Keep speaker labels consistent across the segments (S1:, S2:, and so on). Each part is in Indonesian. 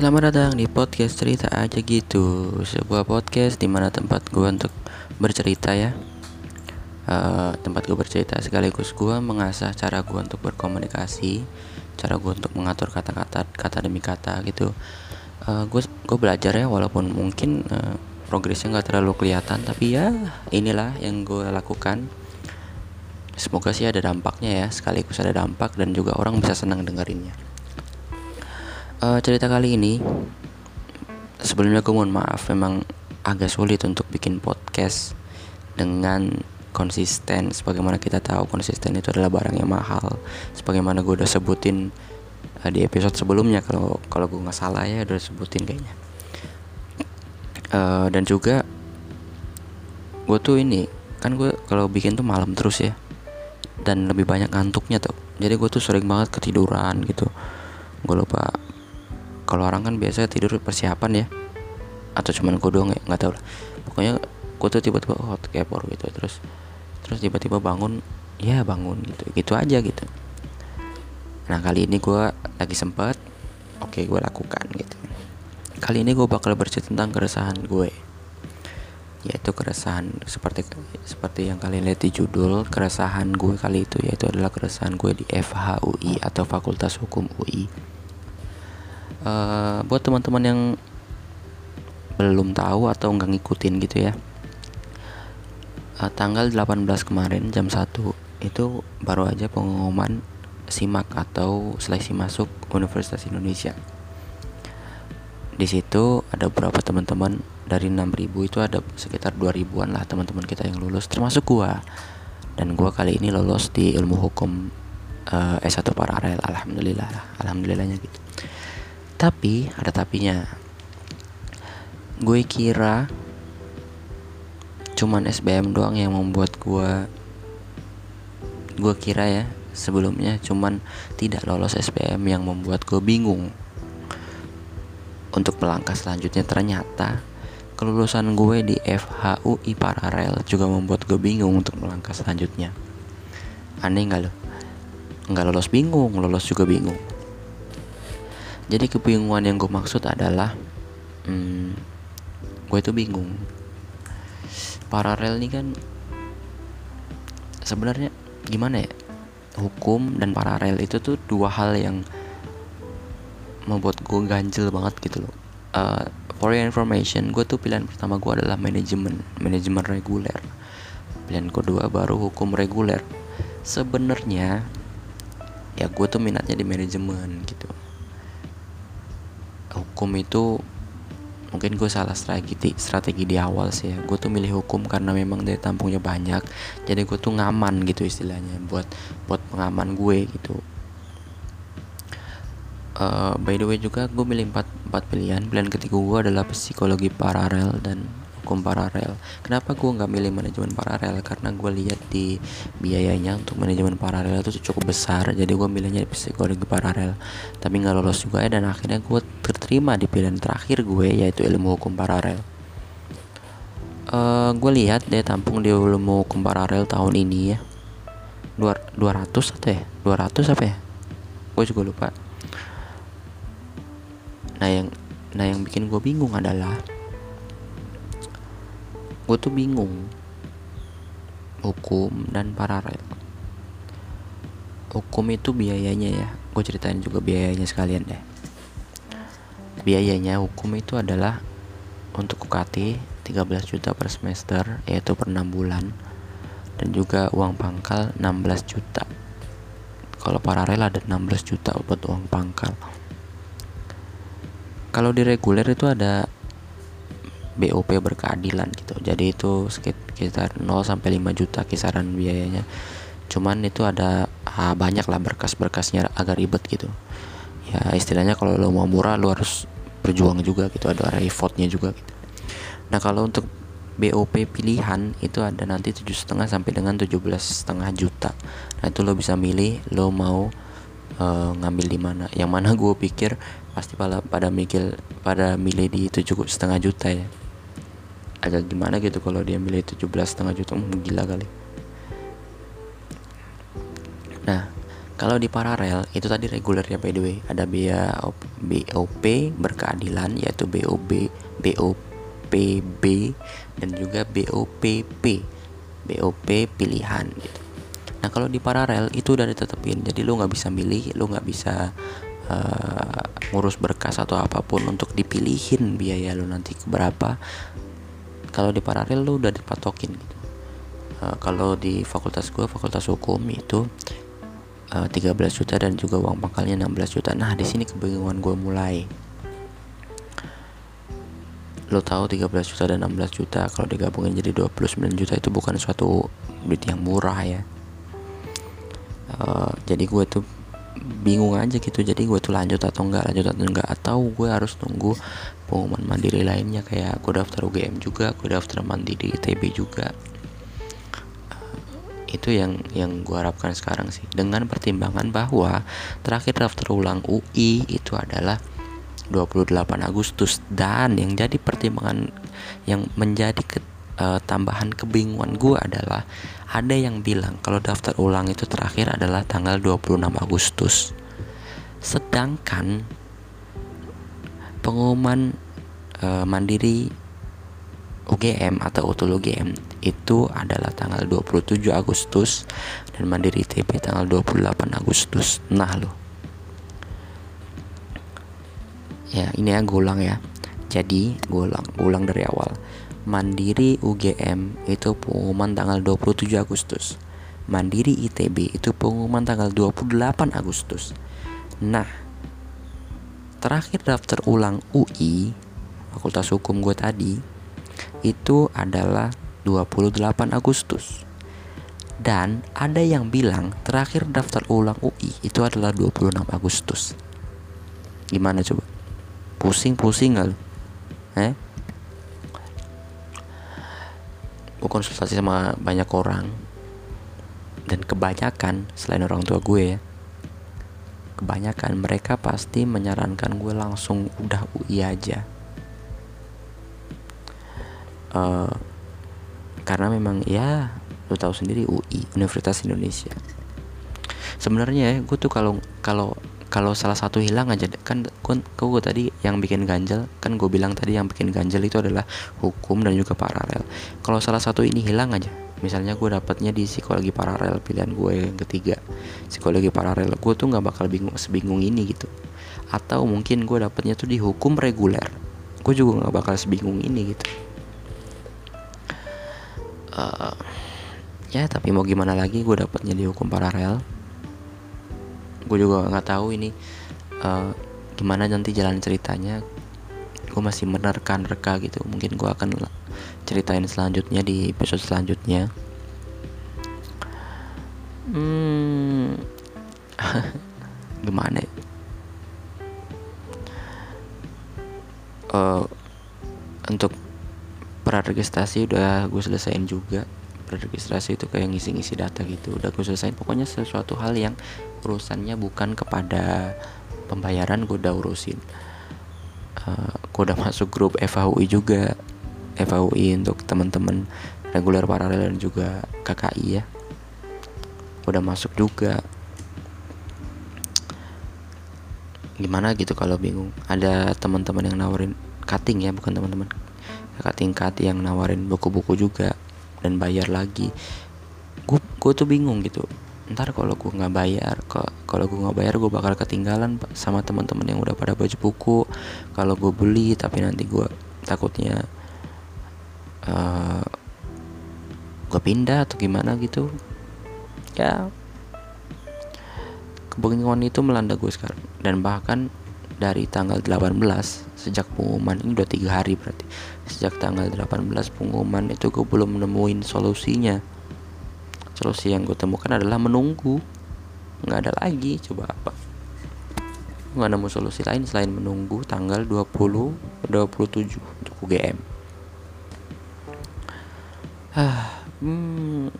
S1: Selamat datang di podcast cerita aja gitu Sebuah podcast di mana tempat gue untuk bercerita ya. Uh, Tempat gue bercerita sekaligus gue mengasah cara gue untuk berkomunikasi Cara gue untuk mengatur kata-kata kata demi kata gitu. Uh, Gue gue belajar ya walaupun mungkin uh, progresnya gak terlalu kelihatan Tapi ya inilah yang gue lakukan. Semoga sih ada dampaknya ya Sekaligus ada dampak dan juga orang bisa senang dengerinnya uh, cerita kali ini sebelumnya gue mohon maaf memang agak sulit untuk bikin podcast dengan konsisten. Sebagaimana kita tahu konsisten itu adalah barang yang mahal. Sebagaimana gue udah sebutin uh, di episode sebelumnya kalau kalau gue nggak salah ya udah sebutin kayaknya. Uh, dan juga gue tuh ini kan gue kalau bikin tuh malam terus ya dan lebih banyak ngantuknya tuh. Jadi gue tuh sering banget ketiduran gitu. Gue lupa kalau orang kan biasa tidur persiapan ya. Atau cuman gue doang ya nggak tahu lah. Pokoknya gue tuh tiba-tiba oh kepor gitu terus terus tiba-tiba bangun ya bangun gitu gitu aja gitu. Nah kali ini gue lagi sempet oke gue lakukan gitu. Kali ini gue bakal bercerita tentang keresahan gue. Yaitu keresahan seperti seperti yang kalian lihat di judul keresahan gue kali itu yaitu adalah keresahan gue di FHUI atau Fakultas Hukum UI uh, buat teman-teman yang belum tahu atau nggak ngikutin gitu ya. Uh, tanggal 18 kemarin jam 1 itu baru aja pengumuman simak atau seleksi masuk Universitas Indonesia. Di situ ada beberapa teman-teman dari 6000 itu ada sekitar 2000-an lah teman-teman kita yang lulus termasuk gua. Dan gua kali ini lolos di ilmu hukum uh, S1 paralel alhamdulillah alhamdulillahnya gitu tapi ada tapinya. Gue kira cuman SBM doang yang membuat gue gue kira ya sebelumnya cuman tidak lolos SBM yang membuat gue bingung. Untuk melangkah selanjutnya ternyata kelulusan gue di FHUI paralel juga membuat gue bingung untuk melangkah selanjutnya. Aneh nggak lo? Nggak lolos bingung lolos juga bingung jadi kebingungan yang gue maksud adalah hmm, gue itu bingung. Paralel ini kan sebenarnya gimana ya? Hukum dan paralel itu tuh dua hal yang membuat gue ganjel banget gitu loh. Uh, for your information gue tuh pilihan pertama gue adalah manajemen manajemen reguler. Pilihan kedua baru hukum reguler. Sebenarnya ya gue tuh minatnya di manajemen gitu hukum itu mungkin gue salah strategi strategi di awal sih ya. Gue tuh milih hukum karena memang dari tampungnya banyak. Jadi gue tuh ngaman gitu istilahnya buat buat pengaman gue gitu. Uh, by the way juga gue milih empat empat pilihan. Pilihan ketiga gue adalah psikologi paralel dan hukum paralel. Kenapa gue nggak milih manajemen paralel? Karena gue lihat di biayanya untuk manajemen paralel itu cukup besar jadi gue milihnya psikologi paralel. Tapi nggak lolos juga ya dan akhirnya gue terterima di pilihan terakhir gue yaitu ilmu hukum paralel. Uh, gue lihat deh tampung di ilmu hukum paralel tahun ini ya. 200 atau ya? 200 apa ya? Gue juga lupa. Nah yang nah yang bikin gue bingung adalah gue tuh bingung. Hukum dan paralel. Hukum itu biayanya ya. Gue ceritain juga biayanya sekalian deh. Biayanya hukum itu adalah untuk UKT 13 juta per semester yaitu per 6 bulan dan juga uang pangkal 16 juta. Kalau paralel ada 16 juta buat uang pangkal. Kalau di reguler itu ada BOP berkeadilan gitu. Jadi itu sekitar 0 sampai 5 juta kisaran biayanya. Cuman itu ada ah, banyak lah berkas-berkasnya agak ribet gitu. Ya istilahnya kalau lo mau murah lo harus berjuang juga gitu. Ada effortnya juga gitu. Nah kalau untuk BOP pilihan itu ada nanti tujuh setengah sampai dengan 17 setengah juta. Nah itu lo bisa milih lo mau uh, ngambil di mana. Yang mana gue pikir pasti pada pada mikir pada milih di tujuh setengah juta ya agak gimana gitu kalau dia milih 17 setengah juta hmm, gila kali. Nah kalau di paralel itu tadi reguler ya by the way ada BOP berkeadilan yaitu BOB BOPB dan juga BOPP BOP pilihan gitu. Nah kalau di paralel itu udah ditetepin jadi lu nggak bisa milih lu nggak bisa uh, ngurus berkas atau apa pun untuk dipilihin biaya lu nanti berapa kalau di paralel lu udah dipatokin gitu. Uh, kalau di fakultas gue fakultas hukum itu uh, eh, 13 juta dan juga uang pangkalnya 16 juta. Nah di sini kebingungan gue mulai. Lo tahu 13 juta dan 16 juta kalau digabungin jadi 29 juta itu bukan suatu duit yang murah ya. Uh, jadi gue tuh bingung aja gitu. Jadi gue tuh lanjut atau enggak lanjut atau enggak. Atau gue harus tunggu pengumuman mandiri lainnya kayak gue daftar UGM juga gue daftar mandiri ITB juga. Uh, itu yang yang gue harapkan sekarang sih. Dengan pertimbangan bahwa terakhir daftar ulang UI itu adalah 28 Agustus. Dan yang jadi pertimbangan yang menjadi ke, uh, tambahan kebingungan gue adalah ada yang bilang kalau daftar ulang itu terakhir adalah tanggal 26 Agustus. Sedangkan pengumuman e, mandiri UGM atau utul UGM itu adalah tanggal 27 Agustus dan mandiri TP tanggal 28 Agustus. Nah lo ya ini ya gue ulang ya. Jadi gue ulang gue ulang dari awal Mandiri UGM itu pengumuman tanggal 27 Agustus. Mandiri ITB itu pengumuman tanggal 28 Agustus. Nah, terakhir daftar ulang UI Fakultas Hukum gue tadi itu adalah 28 Agustus. Dan ada yang bilang terakhir daftar ulang UI itu adalah 26 Agustus. Gimana coba? Pusing-pusing gak lu? Eh? Gue konsultasi sama banyak orang. Dan kebanyakan selain orang tua gue ya kebanyakan mereka pasti menyarankan gue langsung udah UI aja. Uh, karena memang ya lo tahu sendiri UI Universitas Indonesia. Sebenarnya ya gue tuh kalau kalau kalau salah satu hilang aja kan gue tadi yang bikin ganjel kan gue bilang tadi yang bikin ganjel itu adalah hukum dan juga paralel. Kalau salah satu ini hilang aja misalnya gue dapatnya di psikologi paralel pilihan gue yang ketiga psikologi paralel gue tuh nggak bakal bingung sebingung ini gitu. Atau mungkin gue dapatnya tuh di hukum reguler gue juga nggak bakal sebingung ini gitu. Uh, ya tapi mau gimana lagi gue dapatnya di hukum paralel gue juga nggak tahu ini uh, gimana nanti jalan ceritanya. Gue masih menerka-nerka gitu. Mungkin gue akan ceritain selanjutnya di episode selanjutnya. Hmm. Gimana uh, untuk praregistrasi udah gue selesaiin juga praregistrasi itu kayak ngisi-ngisi data gitu. Udah gue selesaiin. Pokoknya sesuatu hal yang urusannya bukan kepada pembayaran gue udah urusin. Uh, eh, gue udah masuk grup FHUI juga. FHUI untuk teman-teman reguler paralel dan juga KKI ya. Udah masuk juga. Gimana gitu kalau bingung. Ada teman-teman yang nawarin cutting ya bukan teman-teman. Kakak tingkat yang nawarin buku-buku juga dan bayar lagi. Gue tuh bingung gitu. Ntar kalau gue nggak bayar kalau gue nggak bayar gue bakal ketinggalan sama teman-teman yang udah pada baju buku. Kalau gue beli tapi nanti gue takutnya uh, gue pindah atau gimana gitu ya kebingungan itu melanda gue sekarang. Dan bahkan dari tanggal 18 sejak pengumuman ini udah tiga hari berarti sejak tanggal 18 pengumuman itu gue belum nemuin solusinya. Solusi yang gue temukan adalah menunggu nggak ada lagi coba apa? Nggak nemu solusi lain selain menunggu tanggal 20 27 untuk UGM ah hmm,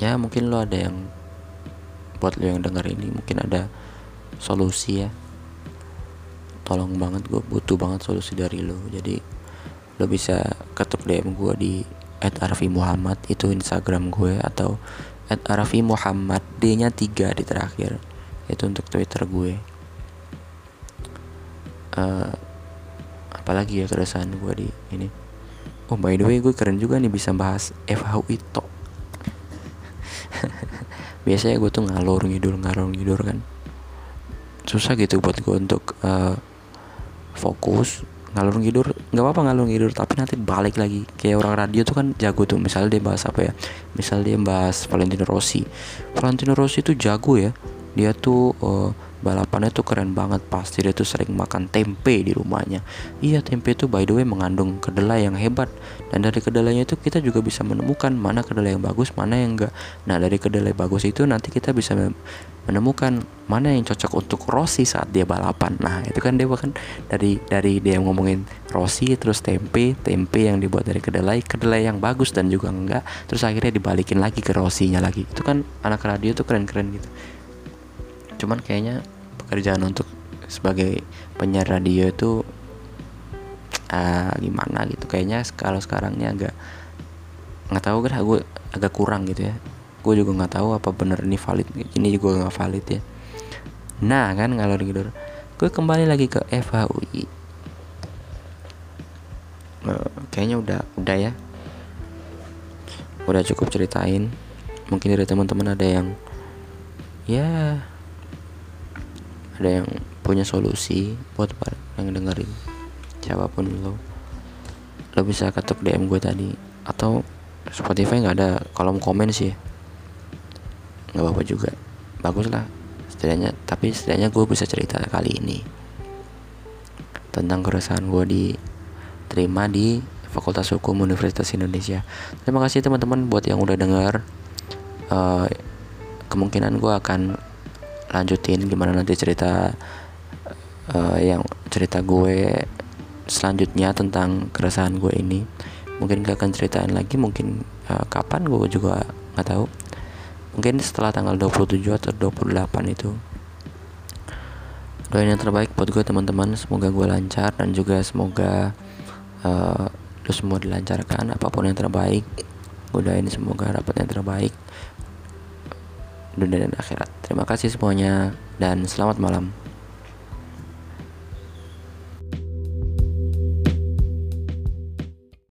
S1: ya mungkin lo ada yang buat lo yang denger ini mungkin ada solusi ya tolong banget gue butuh banget solusi dari lo jadi lo bisa ketuk DM gue di at Arfi Muhammad itu Instagram gue atau at Arafi Muhammad D nya 3 di terakhir. Itu untuk twitter gue uh, apalagi ya keresahan gue di ini. Oh by the way gue keren juga nih bisa bahas FH itu biasanya gue tuh ngalor ngidur ngalor ngidur kan. Susah gitu buat gue untuk uh, fokus ngalur ngidur nggak apa-apa ngalur ngidur tapi nanti balik lagi. Kayak orang radio tuh kan jago tuh misalnya dia bahas apa ya? Misal dia bahas Valentino Rossi. Valentino Rossi tuh jago ya. Dia tuh uh, balapannya tuh keren banget pasti dia tuh sering makan tempe di rumahnya iya tempe tuh by the way mengandung kedelai yang hebat dan dari kedelainya itu kita juga bisa menemukan mana kedelai yang bagus mana yang enggak nah dari kedelai bagus itu nanti kita bisa menemukan mana yang cocok untuk Rossi saat dia balapan. Nah, itu kan dia bahkan dari dari dia ngomongin Rossi terus tempe, tempe yang dibuat dari kedelai, kedelai yang bagus dan juga enggak, terus akhirnya dibalikin lagi ke Rossinya lagi. Itu kan anak radio tuh keren-keren gitu. Cuman kayaknya pekerjaan untuk sebagai penyiar radio itu uh, gimana gitu. Kayaknya kalau sekarangnya agak nggak tahu kan gue agak kurang gitu ya. Gue juga nggak tahu apa bener ini valid ini juga nggak valid ya. Nah kan ngalor gitu gue kembali lagi ke FHUI uh, eh, kayaknya udah udah ya. Udah cukup ceritain. Mungkin dari teman-teman ada yang ya ada yang punya solusi buat yang dengerin. Siapa pun lo. Lo bisa ketuk DM gue tadi. Atau Spotify nggak ada kolom komen sih. Nggak apa-apa juga. Bagus lah setidaknya. Tapi setidaknya gue bisa cerita kali ini. Tentang keresahan gue diterima di Fakultas Hukum Universitas Indonesia. Terima kasih teman-teman buat yang udah dengar uh, kemungkinan gue akan lanjutin gimana nanti cerita uh, yang cerita gue selanjutnya tentang keresahan gue ini. Mungkin gak akan ceritain lagi mungkin uh, kapan gue juga nggak tahu. Mungkin setelah tanggal 27 atau 28 itu. Doain yang terbaik buat gue teman-teman. Semoga gue lancar dan juga semoga uh, lu semua dilancarkan. Apa pun yang terbaik gue doain semoga dapat yang terbaik dunia dan akhirat. Terima kasih semuanya dan selamat malam